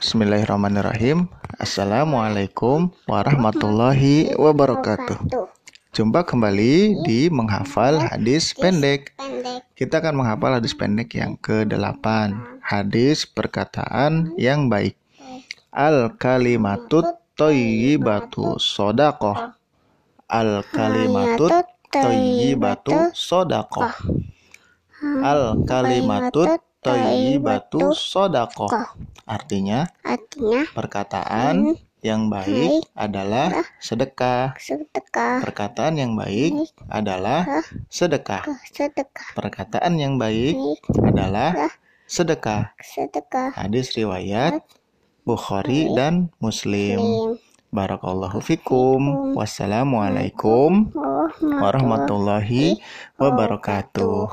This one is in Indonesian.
Bismillahirrahmanirrahim. Assalamualaikum warahmatullahi wabarakatuh. Jumpa kembali di menghafal hadis pendek. Kita akan menghafal hadis pendek yang ke-8. Hadis perkataan yang baik. Al kalimatut thayyibatu sodakoh. Al kalimatut thayyibatu sodakoh. Al kalimatut thayyibatu sodakoh. Artinya, Artinya perkataan yang baik adalah sedekah. sedekah, Perkataan yang baik adalah sedekah. sedekah, Perkataan yang baik adalah sedekah. sedekah. Hadis riwayat Bukhari dan Muslim. Muslim. Barakallahu fikum. Wassalamualaikum warahmatullahi wabarakatuh.